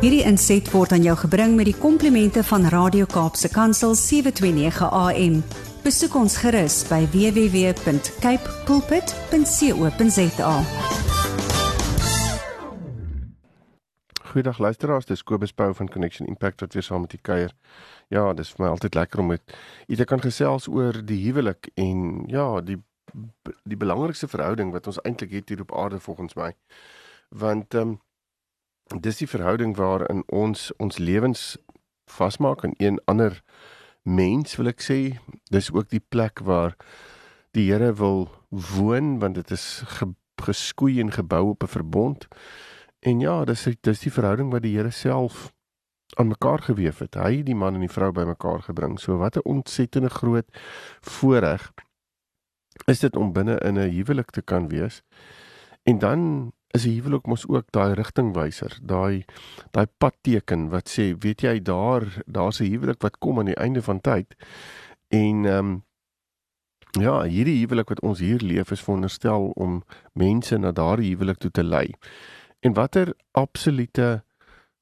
Hierdie inset word aan jou gebring met die komplimente van Radio Kaapse Kansel 729 AM. Besoek ons gerus by www.cape pulpit.co.za. Goeiedag luisteraars, dis Kobus Pau van Connection Impact wat weer saam met u kuier. Ja, dis vir my altyd lekker om met u te kan gesels oor die huwelik en ja, die die belangrikste verhouding wat ons eintlik het hier op aarde volgens my. Want ehm um, dis die verhouding waarin ons ons lewens vasmaak aan een ander mens wil ek sê. Dis ook die plek waar die Here wil woon want dit is ge, geskoei en gebou op 'n verbond. En ja, dis dis die verhouding wat die Here self aan mekaar gewewe het. Hy het die man en die vrou bymekaar gebring. So wat 'n ontsettende groot voorreg is dit om binne in 'n huwelik te kan wees. En dan is 'n huwelik mos ook daai rigtingwyser, daai daai padteken wat sê, weet jy, daar daar's 'n huwelik wat kom aan die einde van tyd. En ehm um, ja, hierdie huwelik wat ons hier leef is veronderstel om mense na daardie huwelik toe te lei. En watter absolute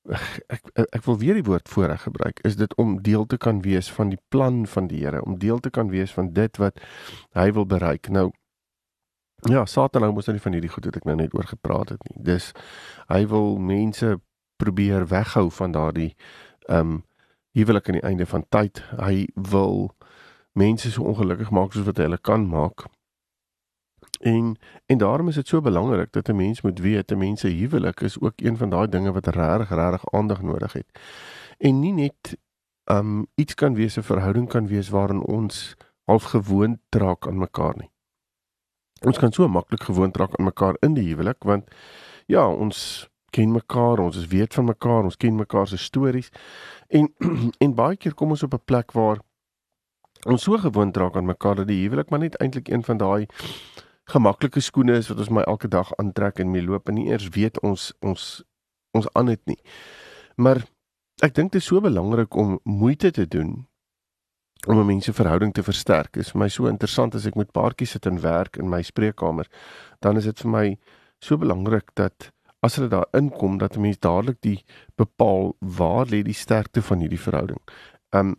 ek ek wil weer die woord voorreg gebruik is dit om deel te kan wees van die plan van die Here om deel te kan wees van dit wat hy wil bereik nou ja Satan nou mos nou nie van hierdie goed wat ek nou net oor gepraat het nie dis hy wil mense probeer weghou van daardie ehm um, huwelik aan die einde van tyd hy wil mense so ongelukkig maak soos wat hy hulle kan maak En en daarom is dit so belangrik dat 'n mens moet weet 'n mens se huwelik is ook een van daai dinge wat regtig regtig aandag nodig het. En nie net um iets kan wees 'n verhouding kan wees waarin ons half gewoond raak aan mekaar nie. Ons kan so maklik gewoond raak aan mekaar in die huwelik want ja, ons ken mekaar, ons is weet van mekaar, ons ken mekaar se stories. En en baie keer kom ons op 'n plek waar ons so gewoond raak aan mekaar dat die huwelik maar net eintlik een van daai gemaklike skoene is wat ons my elke dag aantrek en mee loop en nie eers weet ons ons ons aan dit nie. Maar ek dink dit is so belangrik om moeite te doen om 'n mens se verhouding te versterk. Dit is vir my so interessant as ek met paartjies sit en werk in my spreekkamer, dan is dit vir my so belangrik dat as hulle daar inkom dat 'n mens dadelik die bepaal waar lê die sterkte van hierdie verhouding. Um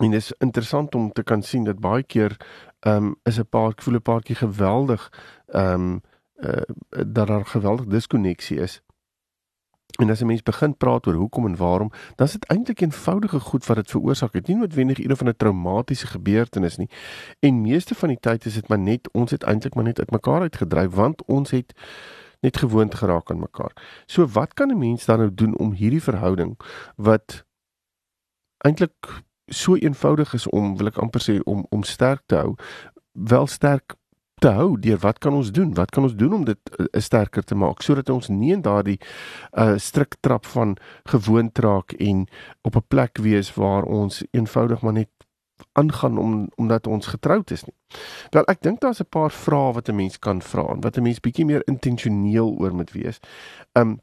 En dit is interessant om te kan sien dat baie keer um, is 'n paar voel 'n paartjie geweldig um, uh, dat daar geweldig diskonneksie is. En as 'n mens begin praat oor hoekom en waarom, dan is dit eintlik eenvoudige goed wat dit veroorsaak het. Nie noodwendig een van 'n traumatiese gebeurtenis nie. En meeste van die tyd is dit maar net ons het eintlik maar net uitmekaar uitgedryf want ons het net gewoond geraak aan mekaar. So wat kan 'n mens dan nou doen om hierdie verhouding wat eintlik so eenvoudig is om wil ek amper sê om om sterk te hou, wel sterk te hou deur wat kan ons doen? Wat kan ons doen om dit uh, sterker te maak sodat ons nie in daardie uh strik trap van gewoond raak en op 'n plek wees waar ons eenvoudig maar net aangaan om omdat ons getroud is nie. Wel ek dink daar's 'n paar vrae wat 'n mens kan vra en wat 'n mens bietjie meer intentioneel oor moet wees. Um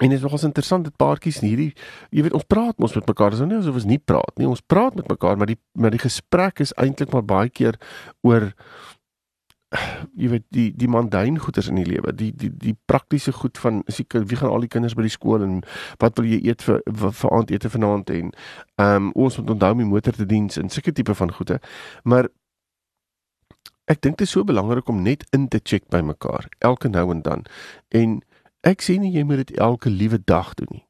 En dit is nogals interessant dat paartjies hierdie jy weet ons praat mos met mekaar, dis nou nie asof ons nie praat nie. Ons praat met mekaar, maar die maar die gesprek is eintlik maar baie keer oor jy weet die die mundane goeders in die lewe, die die die praktiese goed van is die wie gaan al die kinders by die skool en wat wil jy eet vir vir aandete vanaand en ehm um, ons moet onthou om die motor te diens en sulke tipe van goede. Maar ek dink dit is so belangrik om net in te check by mekaar elke nou en dan. En Ek sê nie jy moet dit elke liewe dag doen nie.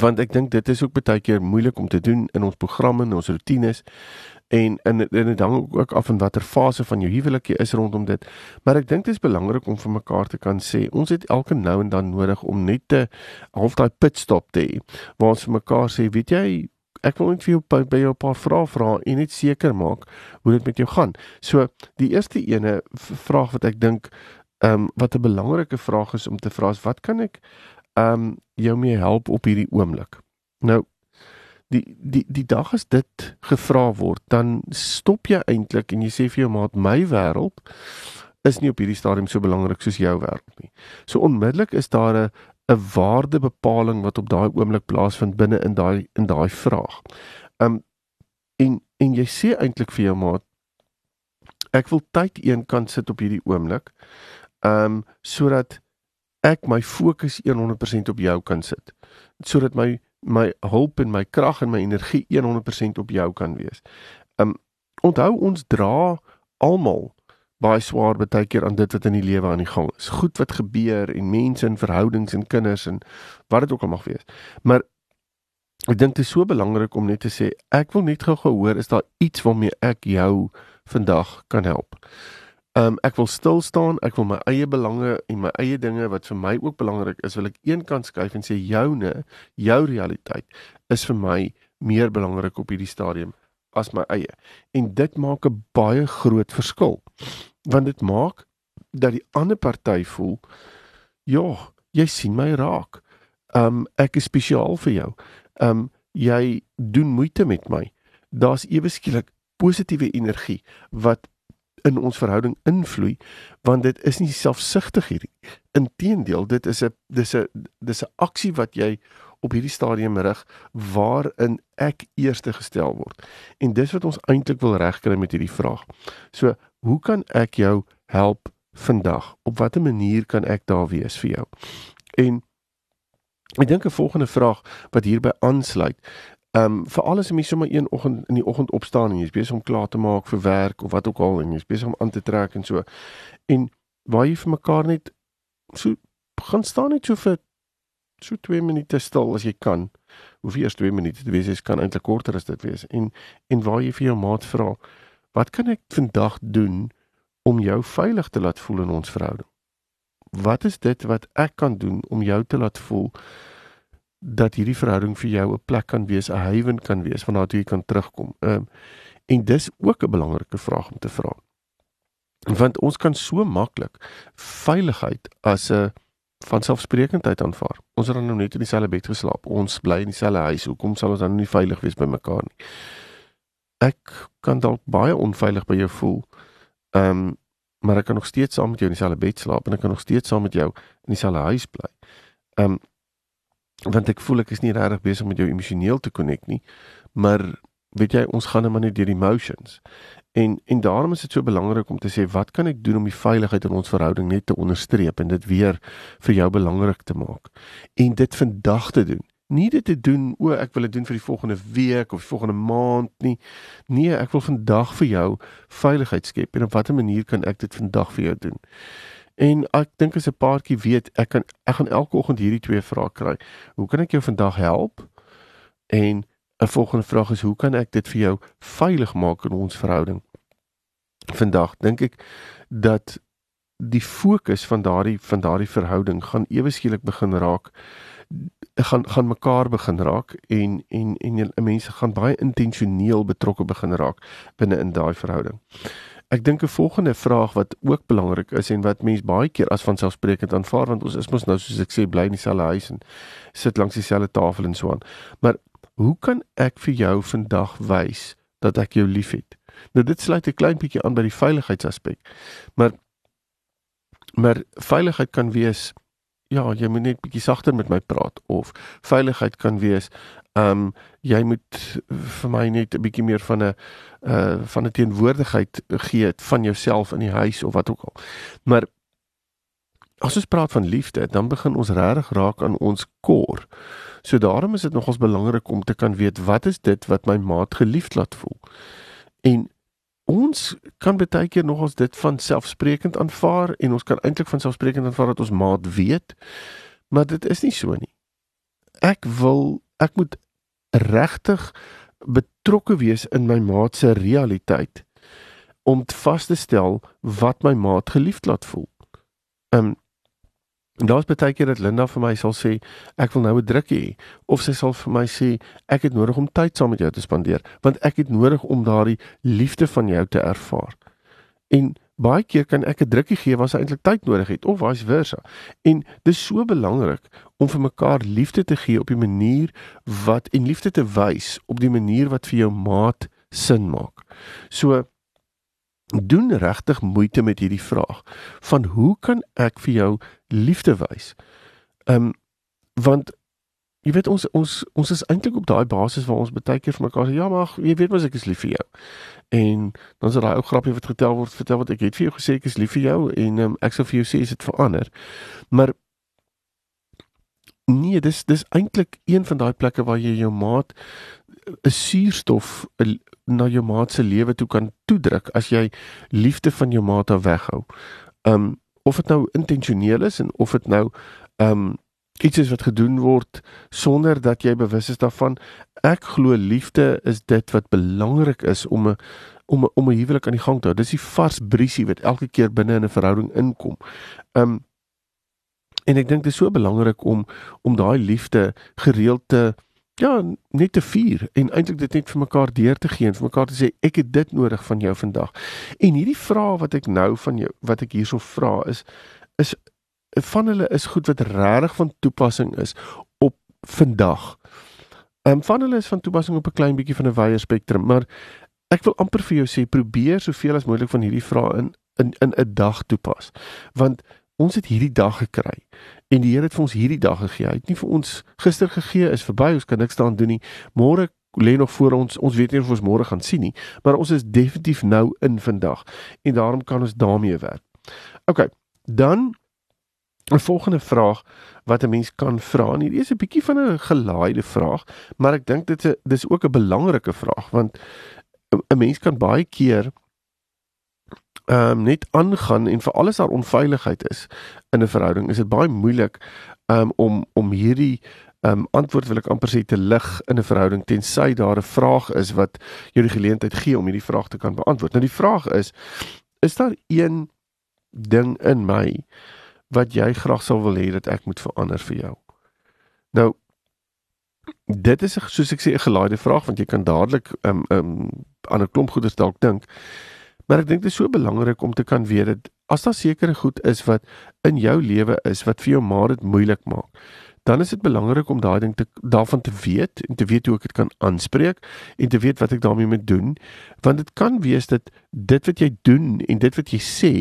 Want ek dink dit is ook baie keer moeilik om te doen in ons programme en ons rotines en in in dit hang ook af van watter fase van jou huwelik jy is rondom dit. Maar ek dink dit is belangrik om vir mekaar te kan sê ons het elke nou en dan nodig om net te half daai pitstop te hê waar ons vir mekaar sê, weet jy, ek wil net vir jou by jou 'n paar vrae vra en net seker maak hoe dit met jou gaan. So die eerste ene vraag wat ek dink Ehm um, wat 'n belangrike vraag is om te vra is wat kan ek ehm um, jou mee help op hierdie oomblik? Nou die die die dag as dit gevra word, dan stop jy eintlik en jy sê vir jou maat my wêreld is nie op hierdie stadium so belangrik soos jou wêreld nie. So onmiddellik is daar 'n 'n waardebepaling wat op daai oomblik plaasvind binne in daai in daai vraag. Um, en en jy sê eintlik vir jou maat ek wil tyd een kant sit op hierdie oomblik um, sodat ek my fokus 100% op jou kan sit sodat my my hulp en my krag en my energie 100% op jou kan wees. Um onthou ons dra almal baie swaar baie keer aan dit wat in die lewe aan die gang is. Goed wat gebeur en mense en verhoudings en kinders en wat dit ook al mag wees. Maar ek dink dit is so belangrik om net te sê ek wil net gou gehoor is daar iets waarmee ek jou vandag kan help. Um ek wil stil staan, ek wil my eie belange en my eie dinge wat vir my ook belangrik is, wil ek eenkant skuif en sê joune, jou realiteit is vir my meer belangrik op hierdie stadium as my eie. En dit maak 'n baie groot verskil. Want dit maak dat die ander party voel, "Ja, jy sien my raak. Um ek is spesiaal vir jou. Um jy doen moeite met my." Daar's ewe skielik positiewe energie wat in ons verhouding invloei want dit is nie selfsugtig hierdie. Inteendeel dit is 'n dis 'n dis 'n aksie wat jy op hierdie stadium rig waarin ek eerste gestel word. En dis wat ons eintlik wil regkry met hierdie vraag. So hoe kan ek jou help vandag? Op watter manier kan ek daar wees vir jou? En ek dink 'n volgende vraag wat hierby aansluit Ehm um, veral as jy sommer een oggend in die oggend opstaan en jy's besig om klaar te maak vir werk of wat ook al en jy's besig om aan te trek en so. En waar jy vir mekaar net so gaan staan net so vir so 2 minute stil as jy kan. Hoef eers 2 minute te wees, dit kan eintlik korter as dit wees. En en waar jy vir jou maat vra, wat kan ek vandag doen om jou veilig te laat voel in ons verhouding? Wat is dit wat ek kan doen om jou te laat voel dat hierdie verhouding vir jou 'n plek kan wees, 'n haven kan wees waarna jy kan terugkom. Ehm um, en dis ook 'n belangrike vraag om te vra. Want ons kan so maklik veiligheid as 'n van selfsprekendheid aanvaar. Ons het dan nou net in dieselfde bed geslaap. Ons bly in dieselfde huis. Hoekom sal ons dan nie veilig wees by mekaar nie? Ek kan dalk baie onveilig by jou voel. Ehm um, maar ek kan nog steeds saam met jou in dieselfde bed slaap en ek kan nog steeds saam met jou in dieselfde huis bly. Ehm um, want ek voel ek is nie regtig besig met jou emosioneel te connect nie maar weet jy ons gaan net maar net deur die emotions en en daarom is dit so belangrik om te sê wat kan ek doen om die veiligheid in ons verhouding net te onderstreep en dit weer vir jou belangrik te maak? En dit vandag te doen. Nie dit te doen o ek wil dit doen vir die volgende week of die volgende maand nie. Nee ek wil vandag vir jou veiligheid skep en op watter manier kan ek dit vandag vir jou doen En ek dink as 'n paartjie weet, ek kan ek gaan elke oggend hierdie twee vrae kry. Hoe kan ek jou vandag help? En 'n volgende vraag is hoe kan ek dit vir jou veilig maak in ons verhouding? Vandag dink ek dat die fokus van daardie van daardie verhouding gaan ewe skielik begin raak gaan gaan mekaar begin raak en en en mense gaan baie intentioneel betrokke begin raak binne in daai verhouding. Ek dink 'n volgende vraag wat ook belangrik is en wat mense baie keer as vanselfsprekend aanvaar want ons is mos nou soos ek sê bly in dieselfde huis en sit langs dieselfde tafel en so aan. Maar hoe kan ek vir jou vandag wys dat ek jou liefhet? Nou dit sluit 'n klein bietjie aan by die veiligheidsaspek. Maar maar veiligheid kan wees ja, jy moet net bietjie sagter met my praat of veiligheid kan wees Ehm um, jy moet vir my net 'n bietjie meer van 'n uh van 'n teenwoordigheid gee van jouself in die huis of wat ook al. Maar as ons praat van liefde, dan begin ons regtig raak aan ons kor. So daarom is dit nogals belangrik om te kan weet wat is dit wat my maat geliefd laat voel. En ons kan baie keer nogals dit van selfsprekend aanvaar en ons kan eintlik van selfsprekend aanvaar dat ons maat weet, maar dit is nie so nie. Ek wil ek moet regtig betrokke wees in my maat se realiteit om vas te stel wat my maat geliefd laat voel. Ehm um, daar's baie keer dat Linda vir my sal sê ek wil nou 'n drukkie hê of sy sal vir my sê ek het nodig om tyd saam met jou te spandeer want ek het nodig om daardie liefde van jou te ervaar. En baie keer kan ek 'n drukkie gee wat sy eintlik tyd nodig het of vice versa. En dis so belangrik om vir mekaar liefde te gee op die manier wat en liefde te wys op die manier wat vir jou maat sin maak. So doen regtig moeite met hierdie vraag van hoe kan ek vir jou liefde wys? Ehm um, want jy weet ons ons ons is eintlik op daai basis waar ons baie keer vir mekaar sê ja maar jy weet mos ek is lief vir jou. En dan is daai ou grappie wat vertel word vertel wat ek het vir jou gesê ek is lief vir jou en um, ek sal vir jou sê is dit verander. Maar Nee, dis dis eintlik een van daai plekke waar jy jou maat 'n suurstof na jou maat se lewe toe kan toedruk as jy liefde van jou maat af weghou. Um of dit nou intentioneel is en of dit nou um iets is wat gedoen word sonder dat jy bewus is daarvan. Ek glo liefde is dit wat belangrik is om 'n om om 'n huwelik aan die gang te hou. Dis die vars briesie wat elke keer binne in 'n verhouding inkom. Um en ek dink dit is so belangrik om om daai liefde gereeld te ja, net te vier en eintlik dit net vir mekaar deur te gee en vir mekaar te sê ek het dit nodig van jou vandag. En hierdie vraag wat ek nou van jou wat ek hierso vra is is van hulle is goed wat regtig van toepassing is op vandag. Ehm um, van hulle is van toepassing op 'n klein bietjie van 'n wye spektrum, maar ek wil amper vir jou sê probeer soveel as moontlik van hierdie vrae in in in 'n dag toepas. Want ons het hierdie dag gekry en die Here het vir ons hierdie dag gegee. Hy het nie vir ons gister gegee is verby, ons kan niks daaraan doen nie. Môre lê nog voor ons. Ons weet nie of ons môre gaan sien nie, maar ons is definitief nou in vandag en daarom kan ons daarmee werk. OK. Dan 'n volgende vraag wat 'n mens kan vra. En hierdie is 'n bietjie van 'n gelaaide vraag, maar ek dink dit is dis ook 'n belangrike vraag want 'n mens kan baie keer ehm um, net aangaan en vir alles daar onveiligheid is in 'n verhouding, is dit baie moeilik um, om om hierdie ehm um, antwoord wil ek amper sê te lig in 'n verhouding tensy daar 'n vraag is wat jou die geleentheid gee om hierdie vraag te kan beantwoord. Nou die vraag is is daar een ding in my wat jy graag sou wil hê dat ek moet verander vir jou. Nou dit is soos ek sê 'n gelaaide vraag want jy kan dadelik um um aan 'n klomp goeders dalk dink. Maar ek dink dit is so belangrik om te kan weet dat as daar sekere goed is wat in jou lewe is wat vir jou maar dit moeilik maak, dan is dit belangrik om daai ding te daarvan te weet en te weet hoe ek dit kan aanspreek en te weet wat ek daarmee moet doen want dit kan wees dat dit wat jy doen en dit wat jy sê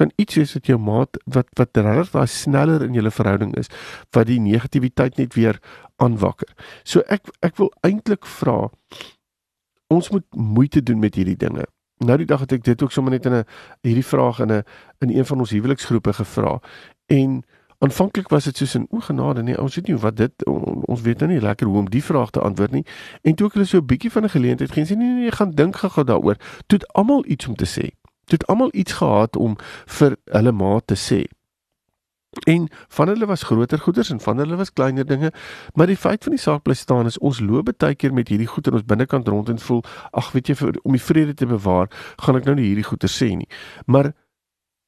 kan iets wees wat jou maat wat wat regtig daai sneller in julle verhouding is wat die negativiteit net weer aanwakker. So ek ek wil eintlik vra ons moet moeite doen met hierdie dinge. Nou die dag het ek dit ook sommer net in 'n hierdie vraag in 'n in een van ons huweliksgroepe gevra en Aanvanklik was dit soos 'n o genade nee, ons weet nie wat dit ons weet nou nie lekker hoe om die vraag te antwoord nie. En toe ek hulle so 'n bietjie van 'n geleentheid gee, sê nee nee, nee gaan dink gou daaroor. Toe het almal iets om te sê. Toe het almal iets gehad om vir hulle ma te sê. En van hulle was groter goeders en van hulle was kleiner dinge, maar die feit van die saak bly staan is ons loop baie keer met hierdie goed in ons binnekant rond en voel, ag weet jy vir, om die vrede te bewaar, gaan ek nou nie hierdie goeie sê nie. Maar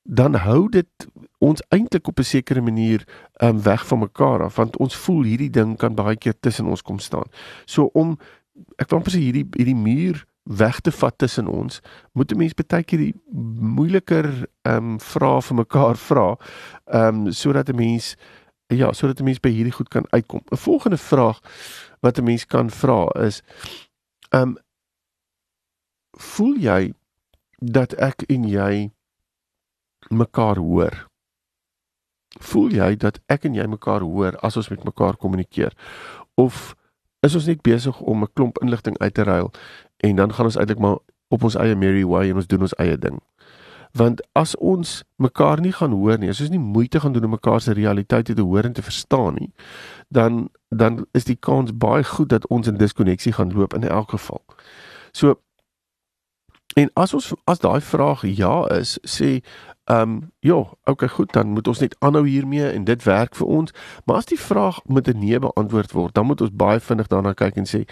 dan hou dit ons eintlik op 'n sekere manier um weg van mekaar af want ons voel hierdie ding kan baie keer tussen ons kom staan. So om ek wil amper sê hierdie hierdie muur weg te vat tussen ons, moet 'n mens baie keer die moeiliker um vrae vir mekaar vra um sodat 'n mens ja, sodat 'n mens by hierdie goed kan uitkom. 'n Volgende vraag wat 'n mens kan vra is um voel jy dat ek en jy mekaar hoor. Voel jy dat ek en jy mekaar hoor as ons met mekaar kommunikeer? Of is ons net besig om 'n klomp inligting uit te ruil en dan gaan ons eintlik maar op ons eie merry way en ons doen ons eie ding? Want as ons mekaar nie gaan hoor nie, as ons nie moeite gaan doen om mekaar se realiteite te hoor en te verstaan nie, dan dan is die kans baie goed dat ons in diskonneksie gaan loop in elk geval. So en as ons as daai vraag ja is, sê Ehm um, ja, okay goed, dan moet ons net aanhou hiermee en dit werk vir ons. Maar as die vraag met 'n nee beantwoord word, dan moet ons baie vinnig daarna kyk en sê,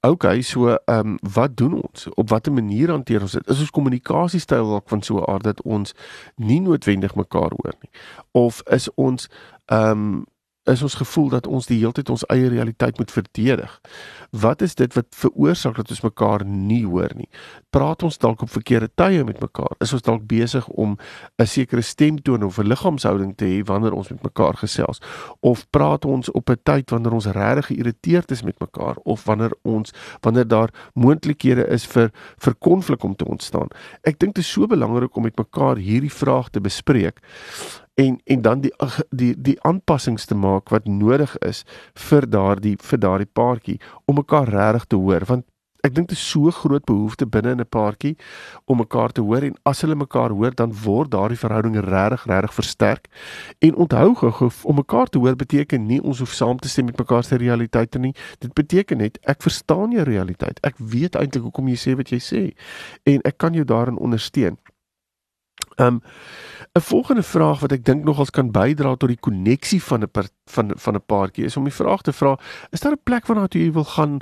okay, so ehm um, wat doen ons? Op watter manier hanteer ons dit? Is ons kommunikasiestyl dalk van so 'n aard dat ons nie noodwendig mekaar hoor nie? Of is ons ehm um, is ons gevoel dat ons die hele tyd ons eie realiteit moet verdedig. Wat is dit wat veroorsaak dat ons mekaar nie hoor nie? Praat ons dalk op verkeerde tye met mekaar? Is ons dalk besig om 'n sekere stemtoon of 'n liggaamshouding te hê wanneer ons met mekaar gesels? Of praat ons op 'n tyd wanneer ons regtig geïrriteerd is met mekaar of wanneer ons wanneer daar moontlikhede is vir vir konflik om te ontstaan? Ek dink dit is so belangrik om met mekaar hierdie vraag te bespreek en en dan die die die aanpassings te maak wat nodig is vir daardie vir daardie paartjie om mekaar regtig te hoor want ek dink dit is so groot behoefte binne in 'n paartjie om mekaar te hoor en as hulle mekaar hoor dan word daardie verhouding regtig regtig versterk. En onthou gou om mekaar te hoor beteken nie ons hoef saam te stem met mekaar se realiteite nie. Dit beteken net ek verstaan jou realiteit. Ek weet eintlik hoekom jy sê wat jy sê en ek kan jou daarin ondersteun. Ehm um, 'n volgende vraag wat ek dink nogals kan bydra tot die koneksie van 'n van van 'n paartjie is om die vraag te vra: Is daar 'n plek waarna jy wil gaan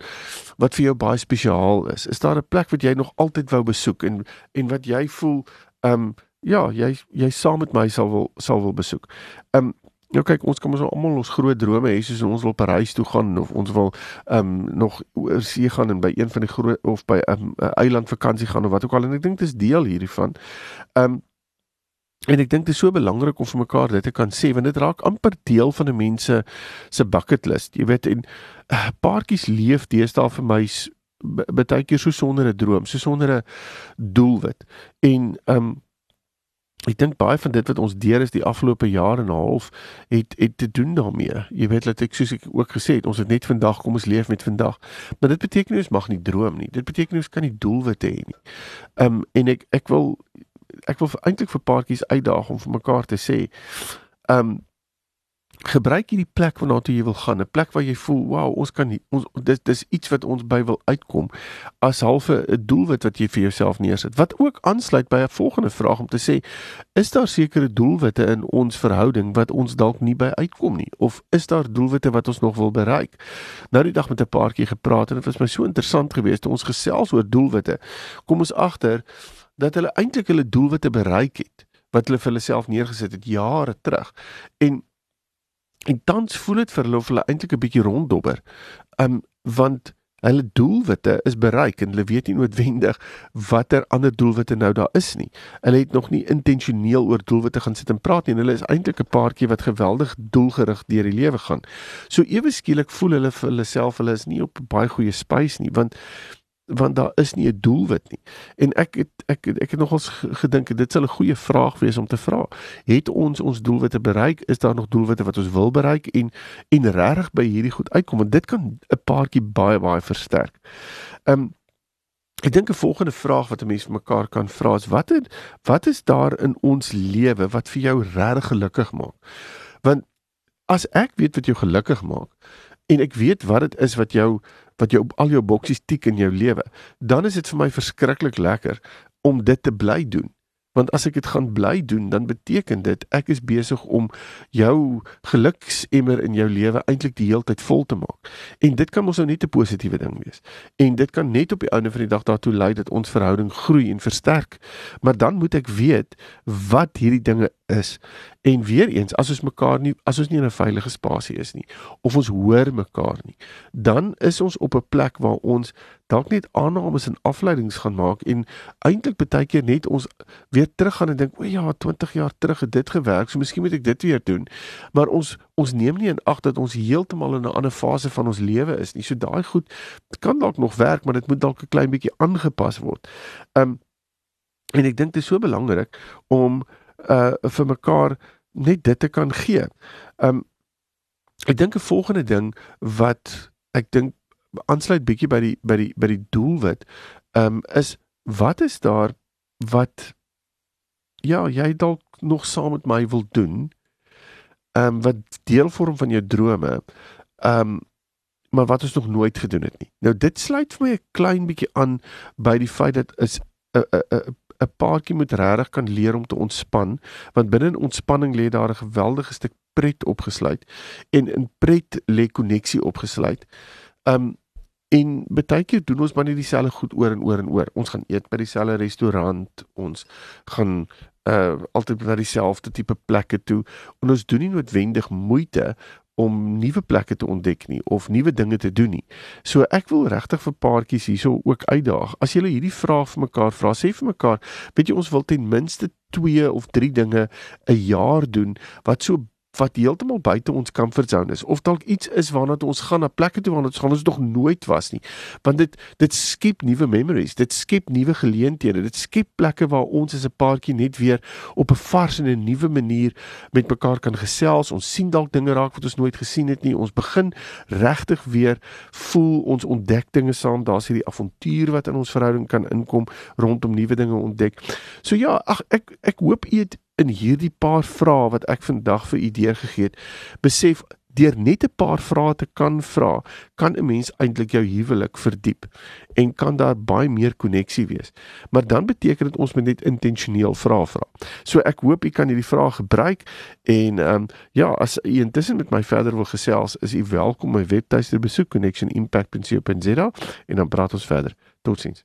wat vir jou baie spesiaal is? Is daar 'n plek wat jy nog altyd wou besoek en en wat jy voel ehm um, ja, jy jy saam met my sal wil sal wil besoek. Ehm um, Nou kyk ons kom ons almal ons groot drome hê soos ons wil Parys toe gaan of ons wil ehm um, nog oor see gaan en by een van die groot of by 'n um, eiland vakansie gaan of wat ook al en ek dink dit is deel hierdie van. Ehm um, En ek dink dit is so belangrik om vir mekaar dit te kan sê want dit raak amper deel van 'n mense se bucket list. Jy weet en uh, paartjies leef deesdae vir my baie keer so sonder 'n droom, so sonder 'n doelwit. En um ek dink baie van dit wat ons deur is die afgelope jaar en 'n half het het te doen daarmee. Jy weet dat ek soos ek ook gesê het, ons het net vandag kom ons leef met vandag. Maar dit beteken nie ons mag nie droom nie. Dit beteken ons kan nie doelwitte hê nie. Um en ek ek wil ek wil eintlik vir paartjies uitdaag om vir mekaar te sê, ehm um, gebruik hierdie plek waarna toe jy wil gaan, 'n plek waar jy voel, wow, ons kan nie, ons dis dis iets wat ons by wil uitkom as halfe 'n doelwit wat jy vir jouself neersit. Wat ook aansluit by 'n volgende vraag om te sê, is daar sekere doelwitte in ons verhouding wat ons dalk nie by uitkom nie of is daar doelwitte wat ons nog wil bereik? Nou die dag met 'n paartjie gepraat en dit was my so interessant geweest toe ons gesels oor doelwitte. Kom ons agter dat hulle eintlik hulle doelwitte bereik het wat hulle vir hulle self neergesit het jare terug. En en tans voel dit vir hulle of hulle eintlik 'n bietjie ronddobber. Um want hulle doelwitte is bereik en hulle weet nie noodwendig watter ander doelwitte nou daar is nie. Hulle het nog nie intentioneel oor doelwitte gaan sit en praat nie en hulle is eintlik 'n paartjie wat geweldig doelgerig deur die lewe gaan. So ewe skielik voel hulle vir hulle self hulle is nie op baie goeie spys nie want want daar is nie 'n doelwit nie. En ek het ek ek het nogals gedink dit sal 'n goeie vraag wees om te vra. Het ons ons doelwitte bereik? Is daar nog doelwitte wat ons wil bereik en en regtig by hierdie goed uitkom? Want dit kan 'n paartjie baie baie versterk. Um, ek dink 'n volgende vraag wat 'n mens vir mekaar kan vra is wat het, wat is daar in ons lewe wat vir jou regtig gelukkig maak? Want as ek weet wat jou gelukkig maak en ek weet wat dit is wat jou wat jou al jou boksies tik in jou lewe, dan is dit vir my verskriklik lekker om dit te bly doen. Want as ek dit gaan bly doen, dan beteken dit ek is besig om jou geluksemmer in jou lewe eintlik die heeltyd vol te maak. En dit kan mos nou net 'n positiewe ding wees. En dit kan net op die einde van die dag daartoe lei dat ons verhouding groei en versterk. Maar dan moet ek weet wat hierdie dinge is. En weer eens, as ons mekaar nie as ons nie in 'n veilige spasie is nie of ons hoor mekaar nie, dan is ons op 'n plek waar ons dalk net aannames en afleidings gaan maak en eintlik baie keer net ons weer teruggaan en dink, "O ja, 20 jaar terug het dit gewerk, so miskien moet ek dit weer doen." Maar ons ons neem nie in ag dat ons heeltemal in 'n ander fase van ons lewe is nie. So daai goed kan dalk nog werk, maar dit moet dalk 'n klein bietjie aangepas word. Um en ek dink dit is so belangrik om uh vir mekaar net dit te kan gee. Um ek dink 'n volgende ding wat ek dink aansluit bietjie by die by die by die doelwit um is wat is daar wat ja, jy dalk nog saam met my wil doen. Um wat deel vorm van jou drome. Um maar wat ons nog nooit gedoen het nie. Nou dit sluit vir my 'n klein bietjie aan by die feit dat is 'n 'n 'n paartjie moet regtig kan leer om te ontspan, want binne in ontspanning lê daar 'n geweldige stuk pret opgesluit en in pret lê koneksie opgesluit. Um en baie keer doen ons maar net dieselfde goed oor en oor en oor. Ons gaan eet by dieselfde restaurant, ons gaan uh altyd by dieselfde tipe plekke toe en ons doen nie noodwendig moeite om nuwe plekke te ontdek nie of nuwe dinge te doen nie. So ek wil regtig vir paartjies hierso ook uitdaag. As julle hierdie vraag vir mekaar vra, sê vir mekaar, weet jy ons wil ten minste 2 of 3 dinge 'n jaar doen wat so wat heeltemal buite ons comfort zone is of dalk iets is waarna ons gaan na plekke toe waarna ons gaan ons nog nooit was nie. Want dit dit skep nuwe memories dit skep nuwe geleenthede dit skep plekke waar ons as 'n paartjie net weer op 'n vars en 'n nuwe manier met mekaar kan gesels. Ons sien dalk dinge raak wat ons nooit gesien het nie. Ons begin regtig weer voel ons ontdek dinge saam. Daar's hierdie avontuur wat in ons verhouding kan inkom rondom nuwe dinge ontdek. So ja ag ek ek hoop u het in hierdie paar vrae wat ek vandag vir u deurgegee het, besef deur net 'n paar vrae te kan vra, kan 'n mens eintlik jou huwelik verdiep en kan daar baie meer koneksie wees. Maar dan beteken dit ons moet net intentioneel vra vra. So ek hoop u kan hierdie vrae gebruik en ehm um, ja, as u intussen met my verder wil gesels, is u welkom my webtuiste besoek connectionimpact.co.za en dan praat ons verder. Totsiens.